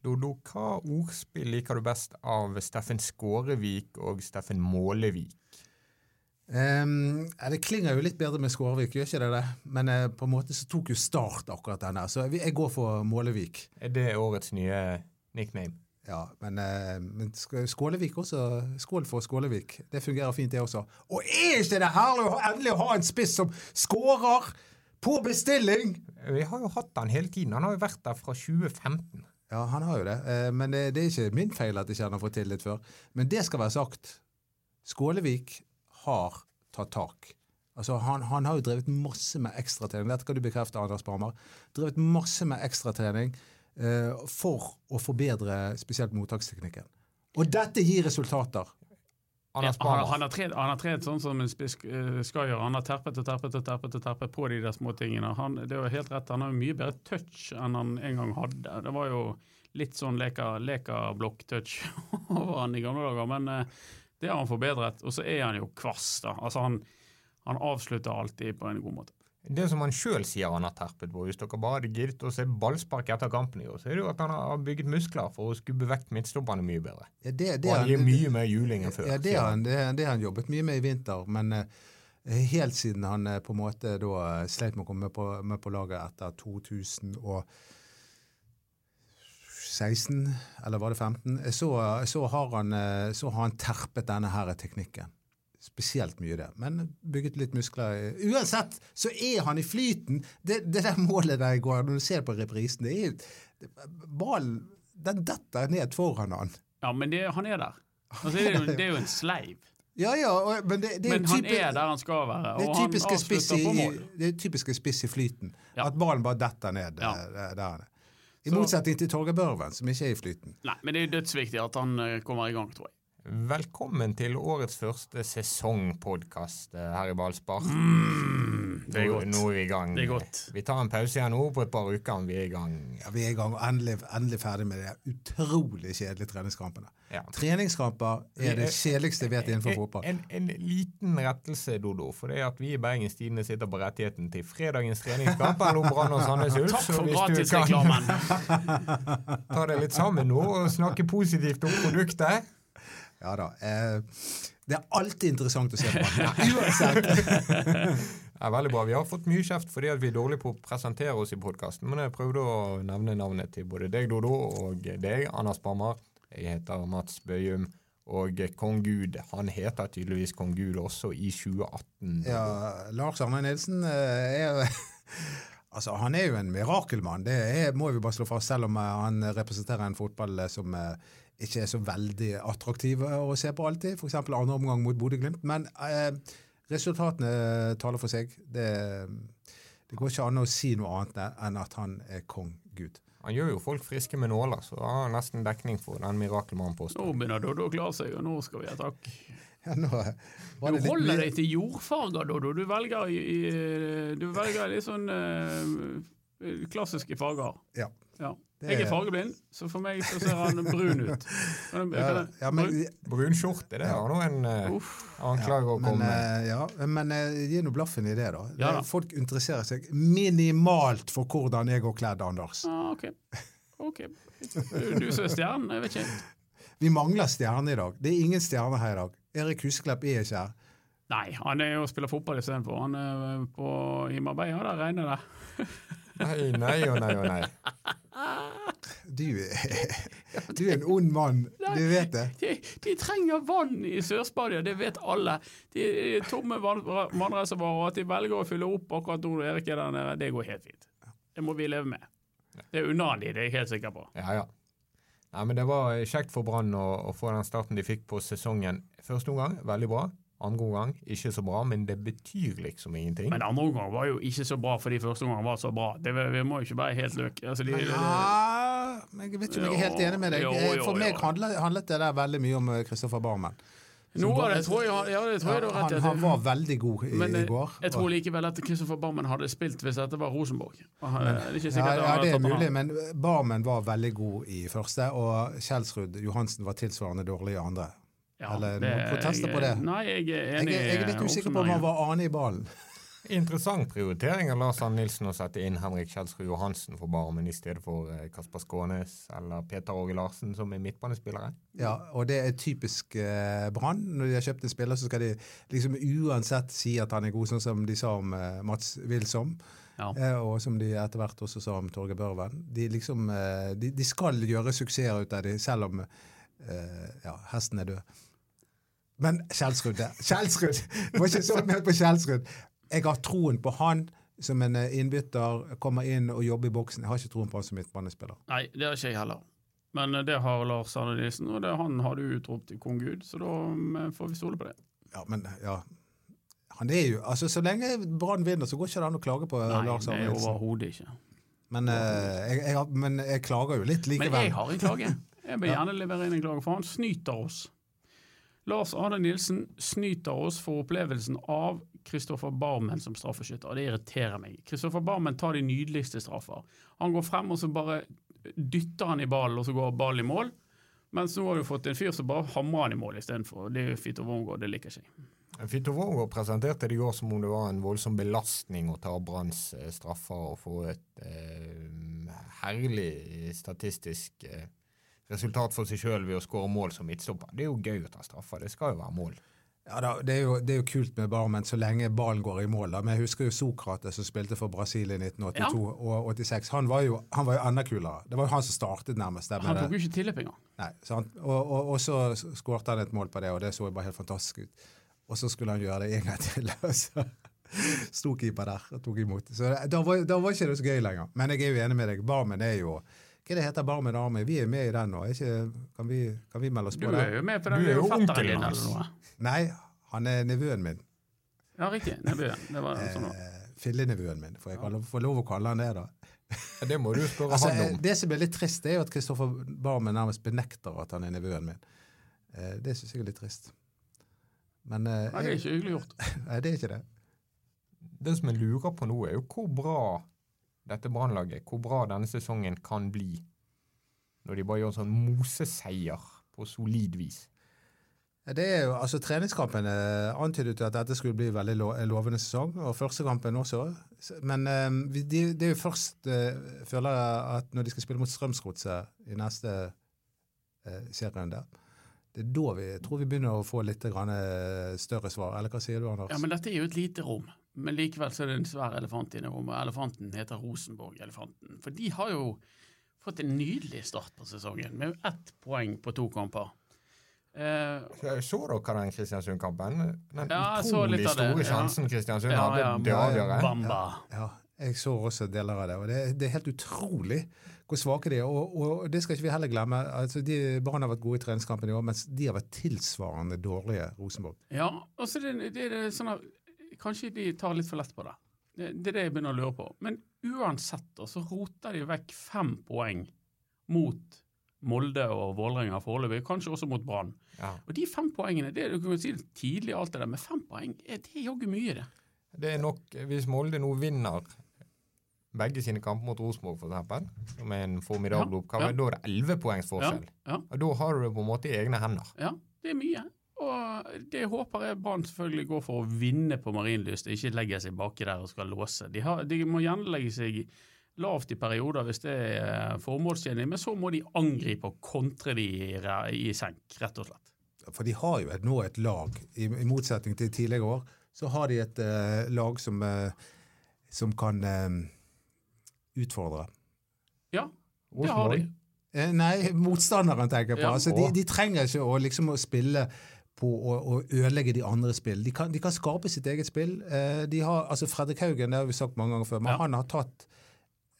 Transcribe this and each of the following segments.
Dodo, hva ordspill liker du best av Steffen Skårevik og Steffen Målevik? Um, det klinger jo litt bedre med Skårevik, gjør ikke det det? Men uh, på en måte så tok jo Start akkurat den her, så jeg går for Målevik. Er det årets nye nickname? Ja, men, uh, men Skålevik også. Skål for Skålevik. Det fungerer fint, det også. Og er ikke det herlig å endelig ha en spiss som skårer på bestilling? Vi har jo hatt han hele tiden. Han har jo vært der fra 2015. Ja, han har jo det. Uh, men det, det er ikke min feil at ikke han har fått til litt før. Men det skal være sagt. Skålevik har tatt tak. Altså, han, han, har jo drevet masse med ekstratrening. Dette kan du bekrefte, Anders Barmer. Drevet masse med ekstratrening eh, for å forbedre spesielt mottaksteknikken. Og dette gir resultater. Han, han, har han har tredd sånn som en spiss uh, skal gjøre. Han har terpet og terpet og terpet og terpet på de der små tingene. Han, det er jo helt rett, han har jo mye bedre touch enn han en gang hadde. Det var jo litt sånn leka-blokk-touch over han i gamle dager. Men uh, det har han forbedret. Og så er han jo kvass, da. Altså han, han avslutter alltid på en god måte. Det som han sjøl sier han har terpet på, hvis dere bare hadde giddet å se ballspark etter kampen i år, så er det jo at han har bygget muskler for å skubbe vekk midtstopperne mye bedre. Ja, det, det og han gir mye mer juling enn før. Ja, det har han, han jobbet mye med i vinter. men uh, Helt siden han uh, på en måte da uh, sleit med å komme med på, med på laget etter 2000 og 16, eller var det 15, så, så, har, han, så har han terpet denne her teknikken. Spesielt mye det. Men bygget litt muskler. Uansett så er han i flyten! Det, det der målet der i går, når du ser på reprisen, det er jo Ballen den detter ned foran han. Ja, men det, han er der. Altså, det, er jo, det er jo en sleiv. Ja, ja, men, det, men han type, er der han skal være, og han avslutter på mål. Det er typiske spiss i flyten. Ja. At ballen bare detter ned ja. der han er. I motsetning til Torgeir Børven, som ikke er i flyten. Nei, men det er dødsviktig at han eh, kommer i gang, tror jeg. Velkommen til årets første sesongpodkast eh, her i Ballspar. Mm, det er godt. Nå er vi i gang. Det er godt. Vi tar en pause igjen nå på et par uker. Vi er i gang. Ja, Vi er i gang og endelig, endelig ferdig med de utrolig kjedelige treningskampene. Ja. Treningskamper er det kjedeligste jeg vet innenfor fotball. En, en, en, liten rettelse, Dodo. For det er at vi i Bergens Tidende sitter på rettigheten til fredagens treningskamp mellom Brann og Sandnes Ulf. Takk for gratisreklamen! ta det litt sammen nå og snakke positivt om produktet. Ja da. Eh, det er alltid interessant å se på. Uansett. Ja, veldig bra. Vi har fått mye kjeft fordi vi er dårlige på å presentere oss i podkasten, men jeg prøvde å nevne navnet til både deg, Dodo, og deg, Anders Bammer. Jeg heter Mats Bøyum. Og kong Gud, han heter tydeligvis kong Gud også i 2018. Ja, Lars Arne Nilsen eh, er Altså, Han er jo en mirakelmann, det er, må vi bare slå fast, selv om eh, han representerer en fotball eh, som ikke er så veldig attraktive å se på alltid. F.eks. andre omgang mot Bodø-Glimt. Men eh, resultatene taler for seg. Det, det, går ikke an å si noe annet enn at han er kong Gud. Han gjør jo folk friske med nåler, så han har nesten dekning for den mirakelmannen-posten. Nå begynner Doddo å klare seg, og nå skal vi ha takk. Ja, nå, du holder deg til jordfarger, Doddo. Du velger, du velger litt sånn uh, klassiske farger. Ja. ja. Er... Jeg er fargeblind, så for meg så ser han brun ut. Men, ja, ja, men, brun skjorte, det har nå en uh, anklage å komme med. Ja, men uh, gi nå blaffen i det, da. Ja, da. Folk interesserer seg minimalt for hvordan jeg går kledd, Anders. Ah, ok. okay. Du som er stjernen, jeg vet ikke. Vi mangler stjerne i dag. Det er ingen stjerne her i dag. Erik Husklepp er ikke her. Nei, han er jo og spiller fotball istedenfor. Han er på, Himarbeia, der regner det. nei, nei og nei og nei. Du, du er en ond mann, du vet det. De, de trenger vann i Sør-Spania, det vet alle. De er tomme vannreservoarer, at de velger å fylle opp akkurat nå Erik er der nede, det går helt fint. Det må vi leve med. Det han de, det er jeg helt sikker på. Ja, ja. Nei, men Det var kjekt for Brann å, å, få den starten de fikk på sesongen. Første omgang, veldig bra. Andre omgang ikke så bra, men det betyr liksom ingenting. Men andre omgang var jo ikke så bra fordi første omgang var så bra. Det, vi må jo ikke være helt løk. Altså, de, ja, jeg vet ikke om jeg er helt enig med deg. For meg handlet, handlet, det der veldig mye om Kristoffer Barmen. Noe av det tror jeg, ja, det tror jeg du har rett i. Han, han, var veldig god i, men, i går. Jeg tror likevel at Kristoffer Barmen hadde spilt hvis dette var Rosenborg. Men, det ja, ja, det er mulig, men Barmen var veldig god i første, og Kjelsrud Johansen var tilsvarende dårlig i andre. Ja, Eller noen protester på det? Nei, jeg er enig. Jeg, jeg er litt usikker på om han var ane i ballen. Interessant prioritering av Lars Arne Nilsen å sette inn Henrik Kjelsrud Johansen for Barmen i stedet for eh, Kasper Skånes eller Peter Åge Larsen som er midtbanespillere. Ja, og det er typisk eh, Brann. Når de har kjøpt en spiller, så skal de liksom uansett si at han er god, sånn som de sa om eh, Mats Wilsom. Ja. Eh, og som de etter hvert også sa om Torgeir Børven. De, liksom, eh, de, de, skal gjøre suksess ut av det, selv om eh, ja, hesten er død. Men Kjelsrud Kjelsrud! Må ikke så mye på Kjelsrud. Jeg har troen på han som en eh, innbytter, kommer inn og jobber i boksen. Jeg har ikke troen på han som midtbanespiller. Nei, det har ikke jeg heller. Men eh, det har Lars Arne Nilsen, og det, han har du utropt til kong Gud, så da mm, får vi stole på det. Ja, men ja. Han er jo, altså Så lenge Brann vinner, så går ikke det an å klage på Nei, Lars Arne Nilsen. Nei, overhodet ikke. Men, uh, jeg, jeg, men, jeg, klager jo litt likevel. Men jeg har en klage. Jeg vil gjerne levere inn en klage, for han snyter oss. Lars Arne Nilsen snyter oss for opplevelsen av Kristoffer Barmen som straffeskytter, og det irriterer meg. Kristoffer Barmen tar de nydeligste straffer. Han går frem, og så bare dytter han i ballen, og så går ballen i mål. Mens nå har du fått en fyr som bare hamrer han i mål istedenfor. Det er Fito Wormgård, det liker ikke jeg. Fito Wormgård presenterte det i går som om det var en voldsom belastning å ta Branns eh, straffer og få et eh, herlig statistisk eh, resultat for seg sjøl ved å skåre mål som midtstopper. Det er jo gøy å ta straffer, det skal jo være mål. Ja, da, det, er jo, det, er jo, kult med Barmen så lenge ballen går i mål. Da. Men jeg husker jo Sokrates som spilte for Brasil i 1982 ja. og 86. Han var, jo, han var, jo, enda kulere. Det var jo han som startet, nærmest. Han tok jo ikke tilløp engang. Nei, sant? Og, og, og så skårte han et mål på det, og det så jo bare helt fantastisk ut. Og så skulle han gjøre det en gang til. og så sto keeper der og tok imot. Så Da var, da var ikke det så gøy lenger. Men jeg er jo enig med deg. Barmen er jo hva det heter Barmen Arme? Vi er med i den nå. Kan, vi, kan, vi, melde oss på det? Du er jo med på den. Du er jo onkelen noe? Nei, han er nevøen min. Ja, riktig. Nevøen. Det var sånn eh, Fillenevøen min, får jeg få lov å kalle han det, da. Det må du spørre altså, han om. Det som er litt trist, er jo at Kristoffer Barmen nærmest benekter at han er nevøen min. Eh, det syns jeg er litt trist. Men, eh, Nei, det er ikke hyggelig gjort. Nei, det er ikke det. Det som jeg lurer på nå, er jo hvor bra dette Brannlaget, hvor bra denne sesongen kan bli. Når de bare gjør en sånn moseseier på solid vis. Det er jo, altså Treningskampene antydet at dette skulle bli veldig lovende sesong, og første kampen også. Men um, det de er jo først, uh, føler jeg, at når de skal spille mot Strømsgodset i neste uh, serierunde det er da vi tror vi begynner å få litt større svar. Eller hva sier du, Anders? Ja, men Dette er jo et lite rom, men likevel så er det en svær elefant i det rommet. Elefanten heter Rosenborg-elefanten. For de har jo fått en nydelig start på sesongen, med ett poeng på to kamper. Eh, så dere den Kristiansund-kampen? Den ja, utrolig store sjansen Kristiansund ja, hadde til å avgjøre. Bamba. Ja, jeg så også deler av det, og det, det er helt utrolig hvor svake de er. Og, og, det skal ikke vi heller glemme. altså de, Brann har vært gode i treningskampen i år, mens de har vært tilsvarende dårlige Rosenborg. Ja, og så det, det, det sånn at Kanskje de tar litt for lett på det. Det, det er det jeg begynner å lure på. Men uansett så roter de vekk fem poeng mot Molde og Vålerenga foreløpig, kanskje også mot Brann. Ja. Og de fem poengene, det du kan si tidlig alt det der, med fem poeng, det er jaggu mye, det. Det er nok, Hvis Molde nå vinner begge sine kamper mot Rosenborg, f.eks., som er en formidabel ja, oppgave, ja. da er det elleve poengs forskjell. Ja, og da har du det på en måte i egne hender. Ja, det er mye. Og det håper jeg Brann selvfølgelig går for å vinne på Marienlyst, ikke legge seg baki der og skal låse. De, har, de må gjerne legge seg lavt i perioder hvis det er formålstjenlig, men så må de angripe og kontre de i senk, rett og slett. For de har jo et, nå et lag, i, i, motsetning til tidligere år, så har de et uh, lag som, uh, som kan uh, utfordre. Ja, det har de. Nei, motstanderen tenker jeg på. Ja, altså, de, de, trenger ikke å, liksom, å spille på å, å, ødelegge de andre spill. De kan, de kan skape sitt eget spill. Eh, de har, altså Fredrik Haugen, det har vi sagt mange ganger før, men ja. han har tatt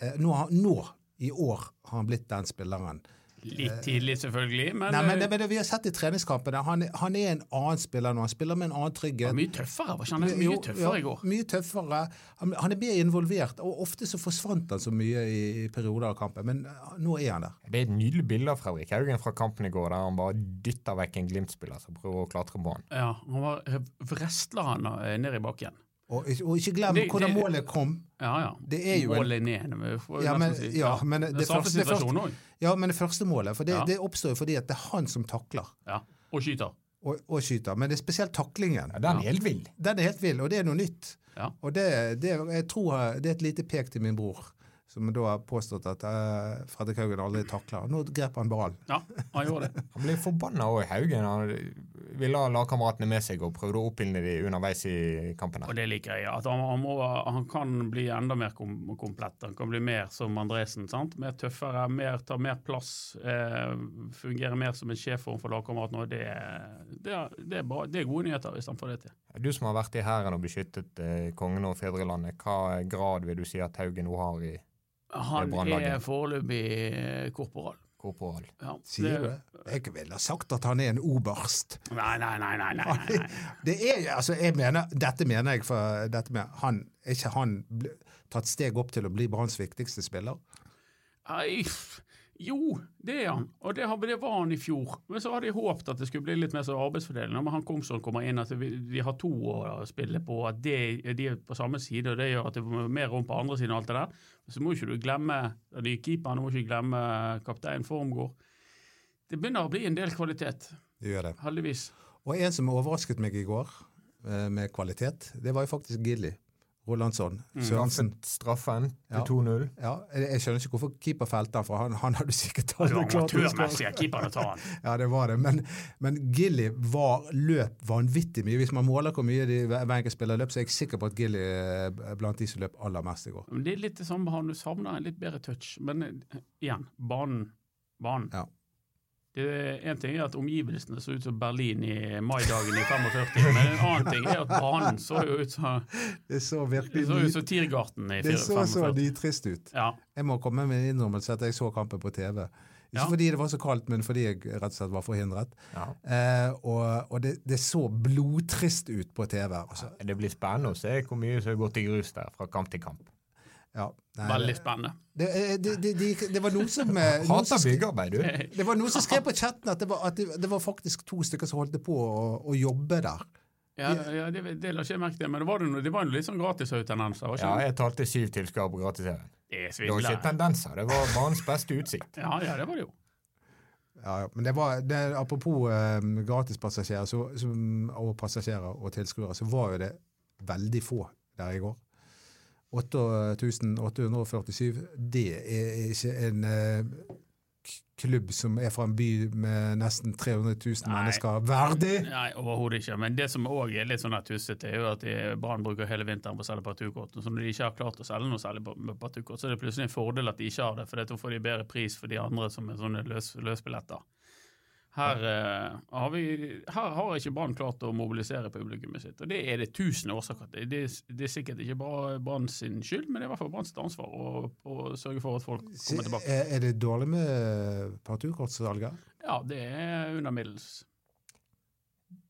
eh, nå, nå, i år har han blitt den spilleren Litt tidlig, selvfølgelig. Men, Nei, men, men, vi har sett i treningskampene. Han, han, er en annen spiller nå. Han spiller med en annen trygghet. Mye tøffere. var ikke han mye tøffere i går? Mye tøffere. Han, er mer involvert. og Ofte så forsvant han så mye i, i perioder av kampen, men uh, nå er han der. Det er et nydelig bilde av Fredrik Haugen fra kampen i går, der han bare dytter vekk en Glimt-spiller som prøver å klatre på han. Ja, han var vrestler han eh, ned i bakken. Og, og, ikke glem det, hvordan målet kom. Ja, ja. Det er jo målet ned. Ja, men, ja, men det, det, første, det, første, ja, men det første målet. For det, ja. det oppstår jo fordi at det er han som takler. Ja, Og skyter. og, og skyter. Men det er spesielt taklingen. Ja, den er helt vill. Den er helt vill, og det er noe nytt. Ja. Og det, det, jeg tror det er et lite pek til min bror, som da har påstått at uh, Fredrik Haugen aldri takla. Nå grep han ballen. Ja, han gjorde det. Han ble forbanna òg, Haugen. Han ville ha lagkameratene med seg og prøvde å oppildne dem underveis i kampen. Og det liker jeg. At han, han, må, han, kan bli enda mer kom, komplett. Han kan bli mer som Andresen. sant? Mer tøffere, mer, ta mer plass. Eh, fungere mer som en sjef for lagkameratene. Det, det, det, er bra. det er gode nyheter hvis han får det til. Du som har vært i hæren og beskyttet eh, kongen og fedrelandet, hva grad vil du si at Haugen nå har i han er foreløpig korporal. Korporal. Ja, Sier du det? Jeg ville ha sagt at han er en oberst. Nei, nei, nei. nei, nei, nei. Det er, altså, jeg mener, dette mener jeg, for dette med, han, er ikke han tatt steg opp til å bli Branns viktigste spiller? Nei, jo, det er han, og det, det, var han i fjor. Men så hadde jeg håpet at det skulle bli litt mer så arbeidsfordelende. Men han kom sånn kommer inn at vi, vi, har to å spille på, at det, de er på samme side. og Det gjør at det er mer rom på andre siden. og alt det der. Så må ikke du glemme de keeperne, må ikke glemme kaptein Formgård. Det begynner å bli en del kvalitet. Det gjør det. Heldigvis. Og en som overrasket meg i går eh, med kvalitet, det var jo faktisk Gilly. Rolandsson. Mm. Sørensen. Straffen til 2-0. Ja, jeg skjønner ikke hvorfor keeper felte han, for han, han hadde sikkert tatt Det var å skåre. keeperen å ta han. ja, det var det. Men, men Gilly var, løp vanvittig mye. Hvis man måler hvor mye de hver enkelt spiller løp, så er jeg sikker på at Gilly er blant de som løp aller mest i går. Men det er litt det samme, han savner en litt bedre touch. Men eh, igjen, banen. banen. Ja. En ting er at omgivelsene så ut som Berlin i maidagen i 45, men en annen ting er at banen så jo ut som Det så virkelig så ut som Tiergarten i 45. Det så så nitrist ut. Ja. Jeg må komme med en innrømmelse at jeg så kampen på TV. Ikke ja. fordi det var så kaldt, men fordi jeg rett og slett var forhindret. Ja. Eh, og, og det, det, så blodtrist ut på TV. Altså. Det blir spennende å se hvor mye som har gått i grus der fra kamp til kamp. Ja, nei, Veldig spennende. Det, det, det, det, var noen som eh, Hater byggearbeid, du. Det var noen som skrev på chatten at det var, at det, var faktisk to stykker som holdt på å, å jobbe der. Ja, ja det, det la ikke jeg merke til, men det var, det var litt sånn gratishautendenser? Ja, jeg talte syv tilskuere på gratis-TV. Det, det var ikke tendenser, det var banens beste utsikt. ja, ja, det var det jo. Ja, men det var, det, Apropos eh, gratispassasjerer og passasjerer og tilskuere, så var jo det veldig få der i går. 8847, det er ikke en uh, klubb som er fra en by med nesten 300 000 nei, mennesker verdig. Nei, overhodet ikke. Men det som òg er litt sånn tussete, er jo at Brann bruker hele vinteren på å selge partukort. Så når de ikke har klart å selge noe særlig partukort, så er det plutselig en fordel at de ikke har det, for da får de bedre pris for de andre som er sånne løs, løsbilletter. Her, uh, har vi, her har ikke Brann klart å mobilisere publikummet sitt. og Det er det tusen årsaker til. Det, det, er sikkert ikke bare Brann sin skyld, men det er i hvert fall Branns ansvar å, å, sørge for at folk kommer tilbake. Er, er det dårlig med parturkortsalget? Ja, det er under middels.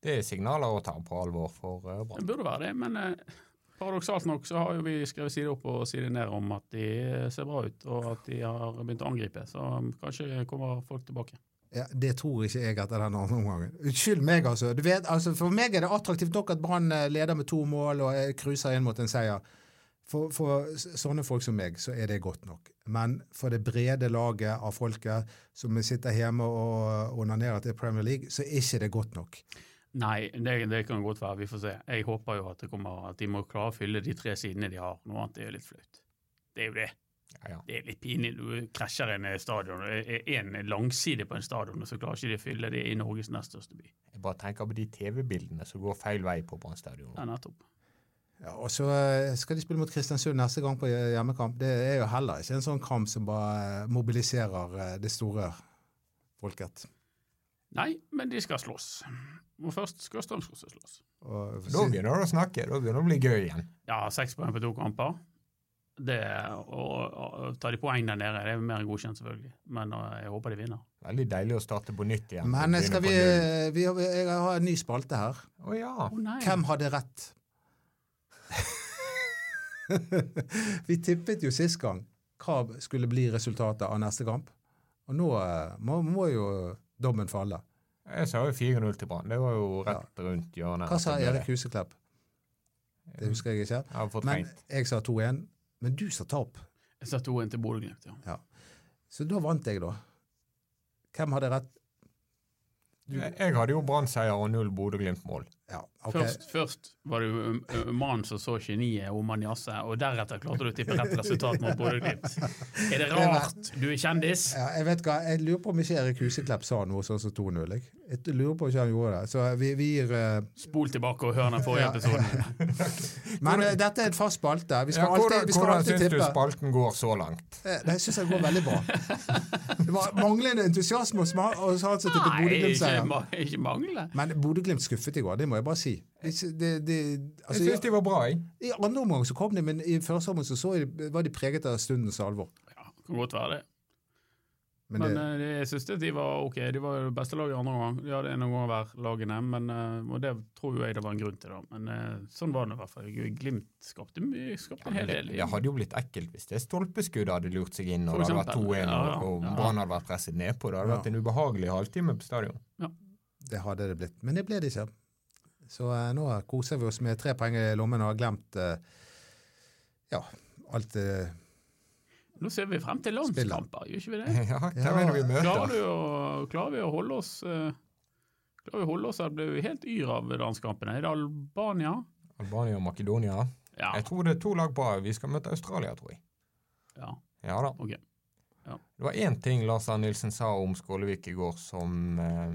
Det er signaler å ta på alvor for uh, Brann. Det burde være det, men uh, paradoksalt nok så har jo vi skrevet side opp og side ned om at de ser bra ut, og at de har begynt å angripe. Så kanskje kommer folk tilbake. Ja, Det tror ikke jeg etter den andre omgangen. Unnskyld meg, altså. Vet, altså. For meg er det attraktivt nok at Brann eh, leder med to mål og cruiser inn mot en seier. For, for, sånne folk som meg, så er det godt nok. Men for det brede laget av folket som sitter hjemme og onanerer til Premier League, så er ikke det godt nok. Nei, det, det, kan godt være. Vi får se. Jeg håper jo at, kommer, at de må klare å fylle de tre sidene de har. Noe annet er jo litt flaut. Det er jo det. Ja, ja. Det er litt pinlig. Du krasjer en stadion, en langside på en stadion, og så klarer ikke de å fylle det i Norges nest største by. Jeg bare tenker på de TV-bildene som går feil vei på Brann stadion. Ja, nettopp. Ja, og så eh, skal de spille mot Kristiansund neste gang på hjemmekamp. Det er jo heller ikke en sånn kamp som bare mobiliserer eh, det store folket. Nei, men de skal slåss. Og først skal Strømsgodset slåss. Og, da begynner det å snakke. Da begynner det å bli gøy igjen. Ja, seks poeng på to kamper. Det, og, og ta de poeng der nede, det er mer enn godkjent, selvfølgelig. Men uh, jeg håper de vinner. Veldig deilig å starte på nytt igjen. Men skal vi, vi, Jeg har en ny spalte her. Oh, ja. oh, Hvem hadde rett? vi tippet jo sist gang hva skulle bli resultatet av neste kamp. Og nå må, må, jo dommen falle. Jeg sa jo 4-0 til Brann. Det var jo rett ja. rundt hjørnet. Hva sa Erik Huseklepp? Det husker jeg ikke. Jeg Men jeg sa 2-1. Men du sa tap. Jeg satte 2-1 til Bodø-Glimt, ja. ja. Så da vant jeg, da. Hvem hadde rett? Jeg hadde jo Brann-seier og null Bodø-Glimt-mål. Ja, okay. Først, først var det jo mannen som så geniet Oman Jasse, og deretter klarte du å tippe rett resultat mot Bodø-Glimt. Er det rart du er kjendis? Ja, jeg vet hva, jeg lurer på om ikke Erik Huseklepp sa noe sånn som 2-0. Jeg. jeg lurer på om ikke han gjorde det. Så vi, vi gir uh... Spol tilbake og hør den forrige Ja. episoden. Men uh, dette er en fast spalte. Vi skal Ja, hvordan alltid, vi skal hvordan alltid syns du spalten går så langt? Eh, Det syns jeg går veldig bra. Det var manglende entusiasme hos han som tippet Bodø-Glimt-seier. Men Bodø-Glimt skuffet i går, det må jeg bare si. Det, det, det, altså, Jeg syns de var bra, jeg. I andre omgang så kom de, men i første omgang så, så jeg- var de preget av stundens alvor. Ja, kan godt være det. Men, Men det, eh, jeg syns de var ok. De var jo det beste laget i andre omgang. De hadde en omgang hver lagene, men, eh, og det tror jo jeg det var en grunn til. da. Men eh, sånn var det i hvert fall. Glimt skapte, mye- skapte en hel del. det hadde jo blitt ekkelt hvis det stolpeskuddet hadde lurt seg inn og det hadde vært 2-1 Ja, og, og ja. Brann hadde vært presset nedpå. Det hadde Ja. vært en ubehagelig halvtime på stadion. det hadde det blitt. Men det ble det ikke. Så eh, nå koser vi oss med tre poeng i lommen og har glemt eh, ja, alt eh, Nå ser vi frem til landskamper, gjør ikke vi det? Ja, hvem er det vi Klarer, møter? du å, klarer vi å holde oss eh, Klarer vi å holde oss her? ble jo helt yr av landskampene. Er det Albania? Albania og Makedonia. Ja. Jeg tror det er to lag på. Vi skal møte Australia, tror jeg. ja. Ja da. Ok. Det var én ting Lars Arne Nilsen sa om Skålevik i går som eh,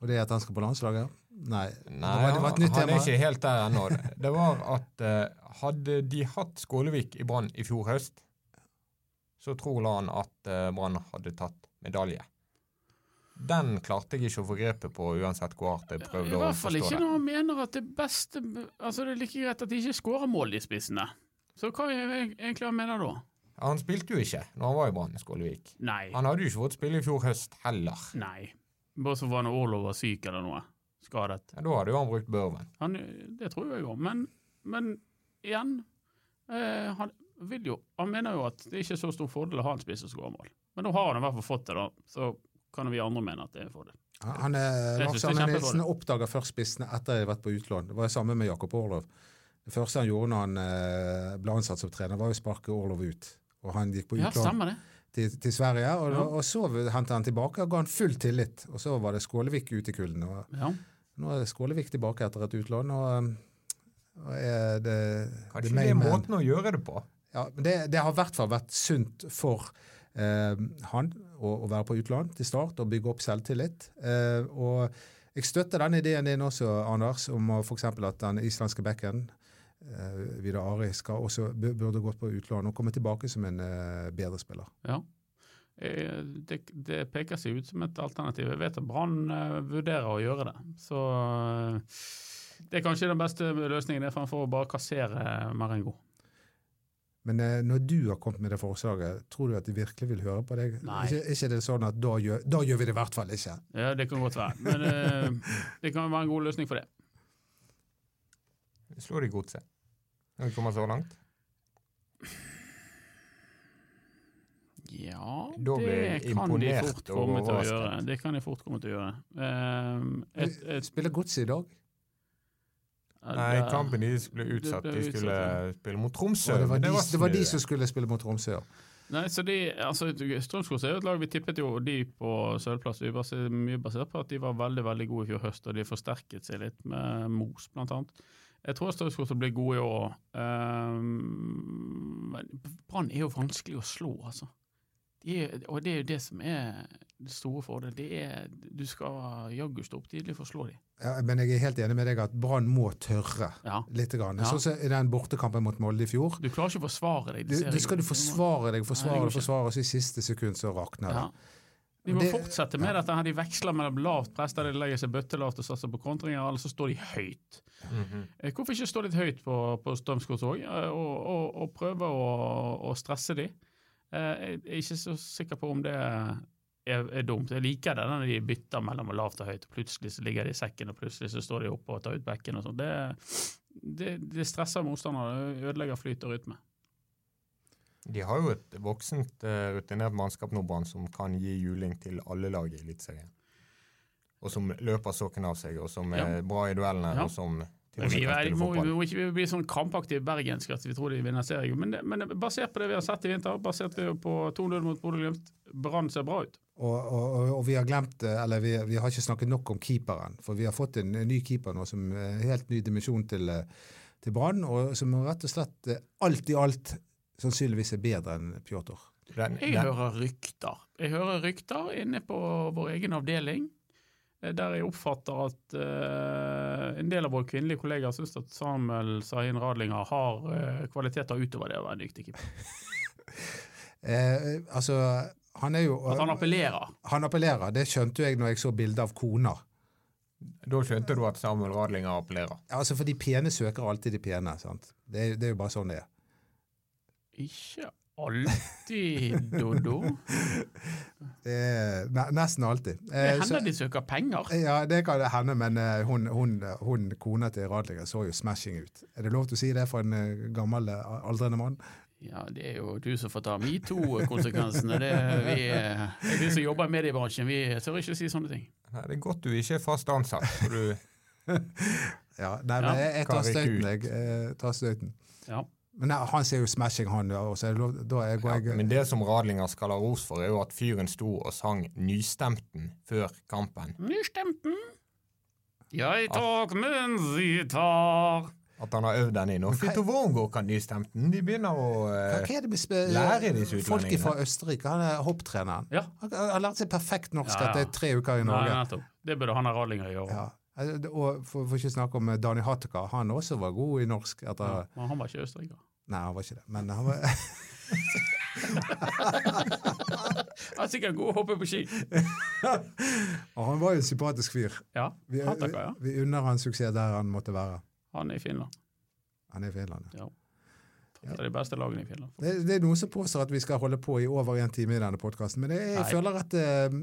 Og det er at han skal på landslaget? Nei. Nei, det var, det var et nytt han tema. er ikke helt der ennå. Det var at uh, hadde de hatt Skålevik i Brann i fjor høst, så tror han at uh, Brann hadde tatt medalje. Den klarte jeg ikke å få grepet på, uansett hvor hardt jeg prøvde å hvert fall ikke når han mener at det beste Altså det er like greit at de ikke skårer mål, de spissene. Så hva er egentlig han mener da? Han spilte jo ikke når han var i Brann, Skålevik. Nei. Han hadde jo ikke fått spille i fjor høst heller. Nei. Bare så var han Orlov var syk eller noe. Skadet. Ja, da hadde jo han brukt Børven. Han, det tror jeg jo, Men, men igjen eh, han, jo, han mener jo at det er ikke er så stor fordel å ha en spiss som skårer mål. Men nå har han i hvert fall fått det, da. Så kan vi andre mene at det er en fordel. Han er, Lars Arne. Nilsen oppdaga først spissene etter at jeg hadde vært på utlån. Det var det samme med Jakob Orlov. Det første han gjorde når han eh, ble ansatt som trener, var å sparke Orlov ut. Og han gikk på utlån Ja, til, til Sverige, og, Ja. og så hentet han tilbake og ga han full tillit. Og så var det Skålevik ute i kulden. Og Ja. Nå er Skålevik tilbake etter et utlån, og, og er det Kanskje det er main man. måten å gjøre det på. Ja, men det, det har i hvert fall vært sunt for eh, han å, å være på utlån til start og bygge opp selvtillit. Eh, og jeg støtter den ideen din også, Anders, om f.eks. at den islandske bekken, eh, Vidar Ari, skal også burde gått på utlån og komme tilbake som en eh, bedre spiller. Ja. Eh, Det, det peker seg ut som et alternativ. Jeg vet at Brann eh, vurderer å gjøre det. Så eh, det er kanskje den beste løsningen det er fremfor å bare kassere Marengo. Men når du har kommet med det forslaget, tror du at de virkelig vil høre på deg? Nei. Ikke, ikke det sånn at da gjør, da gjør vi det i hvert fall ikke. Ja, det kan godt være. Men eh, det kan være en god løsning for det. Slå de godset. Når vi kommer så langt. Ja, det kan de fort komme til å gjøre. Det kan de fort komme til å gjøre. Um, et, et, Spiller Godset i dag? Nei, kampen deres ble utsatt. De utsatt, skulle ja. spille mot Tromsø. Og det, var de, det var de som skulle spille mot Tromsø. ja. Nei, så de, altså, Strømskog er jo et lag vi tippet jo de på sølvplass. Vi var mye basert på at de var veldig veldig gode i fjor høst, og de forsterket seg litt med Mos, annet. Jeg tror Strømskog blir gode i år. Um, Brann er jo vanskelig å slå, altså. De og det er jo det som er det store fordelen. Det er, du skal jaggu stå opp tidlig for å slå dem. Ja, men jeg er helt enig med deg at Brann må tørre Ja. litt. Grann. Ja. Sånn som i den bortekampen mot Molde i fjor. Du klarer ikke å forsvare deg. Du, du skal du forsvare deg, forsvare deg, forsvare, og så i siste sekund så rakner det. Ja. De må Det- fortsette med dette. her De veksler mellom lavt press, der de legger seg bøttelavt og satser på kontringer, eller så står de høyt. Mm -hmm. Hvorfor ikke stå litt høyt på, på Strømsgods òg, og, og, og prøve å, å stresse de? Eh, Jeg er ikke så sikker på om det er, er dumt. Jeg liker det når de bytter mellom lavt og høyt. og Plutselig så ligger de i sekken, og plutselig så står de oppe og tar ut bekken. og sånn. Det, det, det stresser motstanderne, ødelegger flyt og rytme. De har jo et voksent, eh, rutinert mannskap nå, Brann, som kan gi juling til alle lag i Eliteserien. Og som løper sokken av seg, og som er Ja. bra i duellene, Ja. og som Vi, er, må, vi må ikke bli sånn krampaktige bergenske at vi tror de vinner serien. Men, men, basert på det vi har sett i vinter, basert på 2-0 mot Bodø-Glimt, Brann ser bra ut. Og, og, og, vi har glemt, eller vi, vi, har ikke snakket nok om keeperen. For vi har fått en, en ny keeper nå som er helt ny dimensjon til, til Brann, og som rett og slett alt i alt sannsynligvis er bedre enn Pjotr. Jeg hører rykter. Jeg hører rykter inne på vår egen avdeling Eh, der jeg oppfatter at uh, en del av våre kvinnelige kollegaer syns at Samuel Sahin Radlinger har uh, kvaliteter utover det å være en dyktig keeper. eh, altså, han er jo At han appellerer? Han appellerer. Det skjønte jeg når jeg så bilde av kona. Da skjønte du at Samuel Radlinger appellerer? Ja, altså, for de pene søker alltid de pene. sant? Det, det er jo bare sånn det er. Ikke alltid, Dodo? nesten alltid. Det hender så, de søker penger. Ja, det kan hende, men eh, hun, hun, hun kona til Radlinger så jo smashing ut. Er det lov til å si det for en eh, gammel, aldrende mann? Ja, det er jo du som får ta metoo-konsekvensene. Vi, vi som jobber i mediebransjen, vi tør ikke si sånne ting. Nei, det er godt du ikke er fast ansatt. For du ja, nei, men jeg, jeg tar støyten, jeg. jeg tar støyten. Ja. Men han ser jo smashing, han. Også. Da jeg, ja, jeg, men det som Radlinger skal ha ros for, er jo at fyren sto og sang Nystemten før kampen. Nystemten, jeg tar mens jeg tar At han har øvd den inn. Og Fito Wongo kan nystemten. De begynner å uh, lære disse utlendingene. Folk fra Østerrike. Han er hopptreneren. Ja. Han har lært seg perfekt norsk ja, ja. etter tre uker i Norge. Nei, det burde han ha Radlinger gjøre. Ja. Og for, for ikke snakke om Dani Hateka. han også var god i norsk. Etter, ja, han var ikke østerriker. Nei, han var ikke det. Men han var Han er sikkert god å hoppe på ski. og han var jo en sympatisk fyr. Ja, vi, vi, vi unner han suksess der han måtte være. Han er i Finland. Han er i Finland, ja. Et av de beste lagene i Finland. Det, det, er noen som påstår at vi skal holde på i over en time i denne podkasten, men jeg, jeg føler at eh,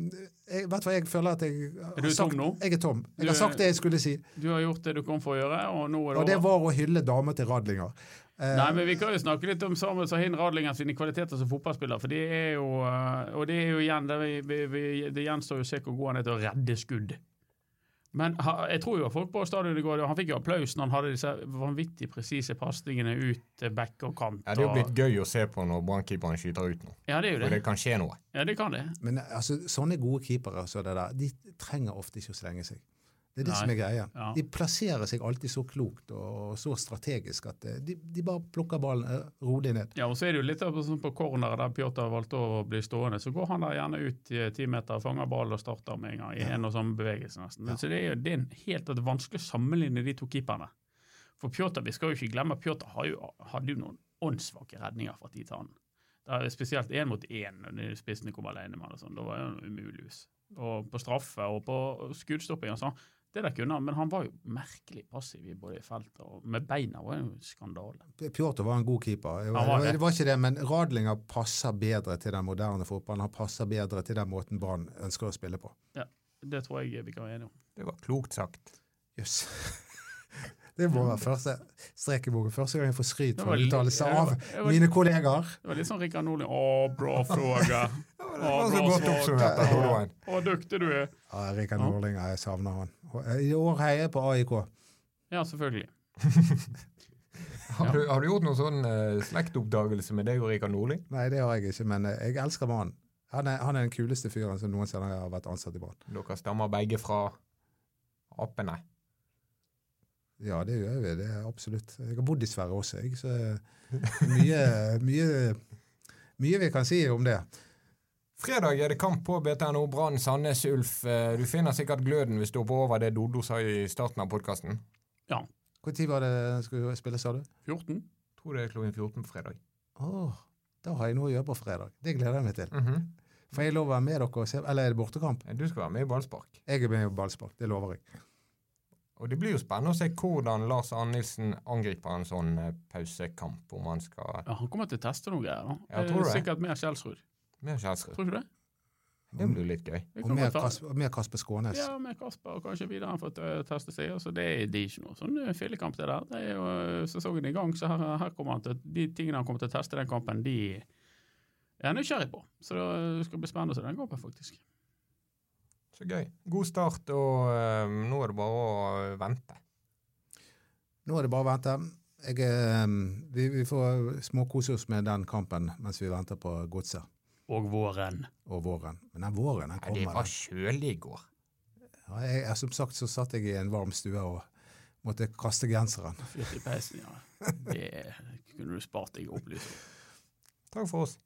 jeg, vet hva, jeg føler at jeg Er du tom nå? Jeg er tom. Jeg du, har sagt det jeg skulle si. Du har gjort det du kom for å gjøre, og nå er det Og det var å hylle damer til Radlinger. Eh, Nei, men Vi kan jo snakke litt om Samuel Sahin Radlinger sine kvaliteter som fotballspiller. for det er jo, eh, Og det er jo igjen, det, vi, vi, det gjenstår jo å se hvor god han er til å redde skudd. Men jeg tror jo folk på stadionet i går Han fikk jo applaus når han hadde disse vanvittig presise pasningene ut til back og kant. Ja, Det er jo blitt gøy å se på når brannkeeperen skyter ut nå. Ja, det er jo det. For det kan skje noe. Ja, det kan det. Men altså, sånne gode keepere så det der, de trenger ofte ikke å slenge seg. Det er det Nei. som er greia. Ja. De plasserer seg alltid så klokt og så strategisk at eh, de, de bare plukker ballen eh, rolig ned. Ja, og så er det jo litt sånn på corneret der Pjotr valgte å bli stående. Så går han der gjerne ut i ti meter, fanger ballen og starter med en gang. i ja. en og samme bevegelse nesten. Ja. Så det er jo det er helt det er vanskelig å sammenligne de to keeperne. For Pjotr, vi skal jo ikke glemme Pjotr hadde jo noen åndssvake redninger fra tid til annen. Spesielt én mot én når spissene kom alene med det. Sånn. Da var det umulig. Og på straffe og på skuddstopping og sånn. Det de kunne men han var jo merkelig passiv i både feltet og med beina. var jo skandale. Pjotr var en god keeper. Var det. det. var ikke det, men Radlinger passer bedre til den moderne fotballen. Han passer bedre til den måten Brann ønsker å spille på. Ja, Det tror jeg vi kan være enige om. Det var klokt sagt. Jøss. Yes. Det må være første strek i boken. Første gang jeg får skryt for uttalelse av mine kollegaer. Det var litt sånn Rikard Nordli. Å, bra fråga. Å, bra svar. Å, dyktig du er. Ja, Rikard Nordling, jeg savner han. I år heier jeg på AIK. Ja, selvfølgelig. har, du, har, du, gjort noen sånn uh, slektoppdagelse med deg og Rikard Nordli? Nei, det har jeg ikke, men uh, jeg elsker mannen. Han er, han er den kuleste fyren som noensinne har vært ansatt i Brann. Dere stammer begge fra apene? Ja, det gjør vi. Det er absolutt. Jeg har bodd i Sverige også, jeg, så mye, mye, mye vi kan si om det. Fredag er det kamp på BTNO Brann Sandnes Ulf. Eh, du finner sikkert gløden hvis du hopper over det Dodo sa i starten av podkasten. Ja. Når var det skulle spille, sa du? 14. Tror det er klokken 14 på fredag. Åh, da har jeg noe å gjøre på fredag. Det gleder jeg meg til. Mm -hmm. Får jeg lov å være med dere? Eller er det bortekamp? Du skal være med i ballspark. Jeg er med i ballspark, det lover jeg. Og Det blir jo spennende å se hvordan Lars Arnildsen angriper en sånn eh, pausekamp. om Han skal... Ja, han kommer til å teste noe greier. Ja, tror du det? Sikkert mer Kjelsrud. Mer Kjelsrud. Tror du det? Det blir litt gøy. Og mer, Kasper, mer Kasper Skånes. Ja, mer Kasper, og kanskje videre han fått uh, teste seg. Så det, det, er ikke noe sånn fillekamp, det der. Det er jo sesongen i gang, så her, her, kommer han til De tingene han kommer til å teste i den kampen, de er jeg nysgjerrig på. Så det skal bli spennende å se den kampen, faktisk. Så gøy. God start, og nå er det bare å vente. nå er det bare å vente. Jeg, eh, vi, vi får småkose oss med den kampen mens vi venter på godset. Og våren. Og våren. Men den våren den kommer. det var kjølig i går. Ja, jeg, som sagt så satt jeg i en varm stue og måtte kaste genseren. Fyrt i peisen, ja. Det kunne du spart deg å opplyse. Takk for oss.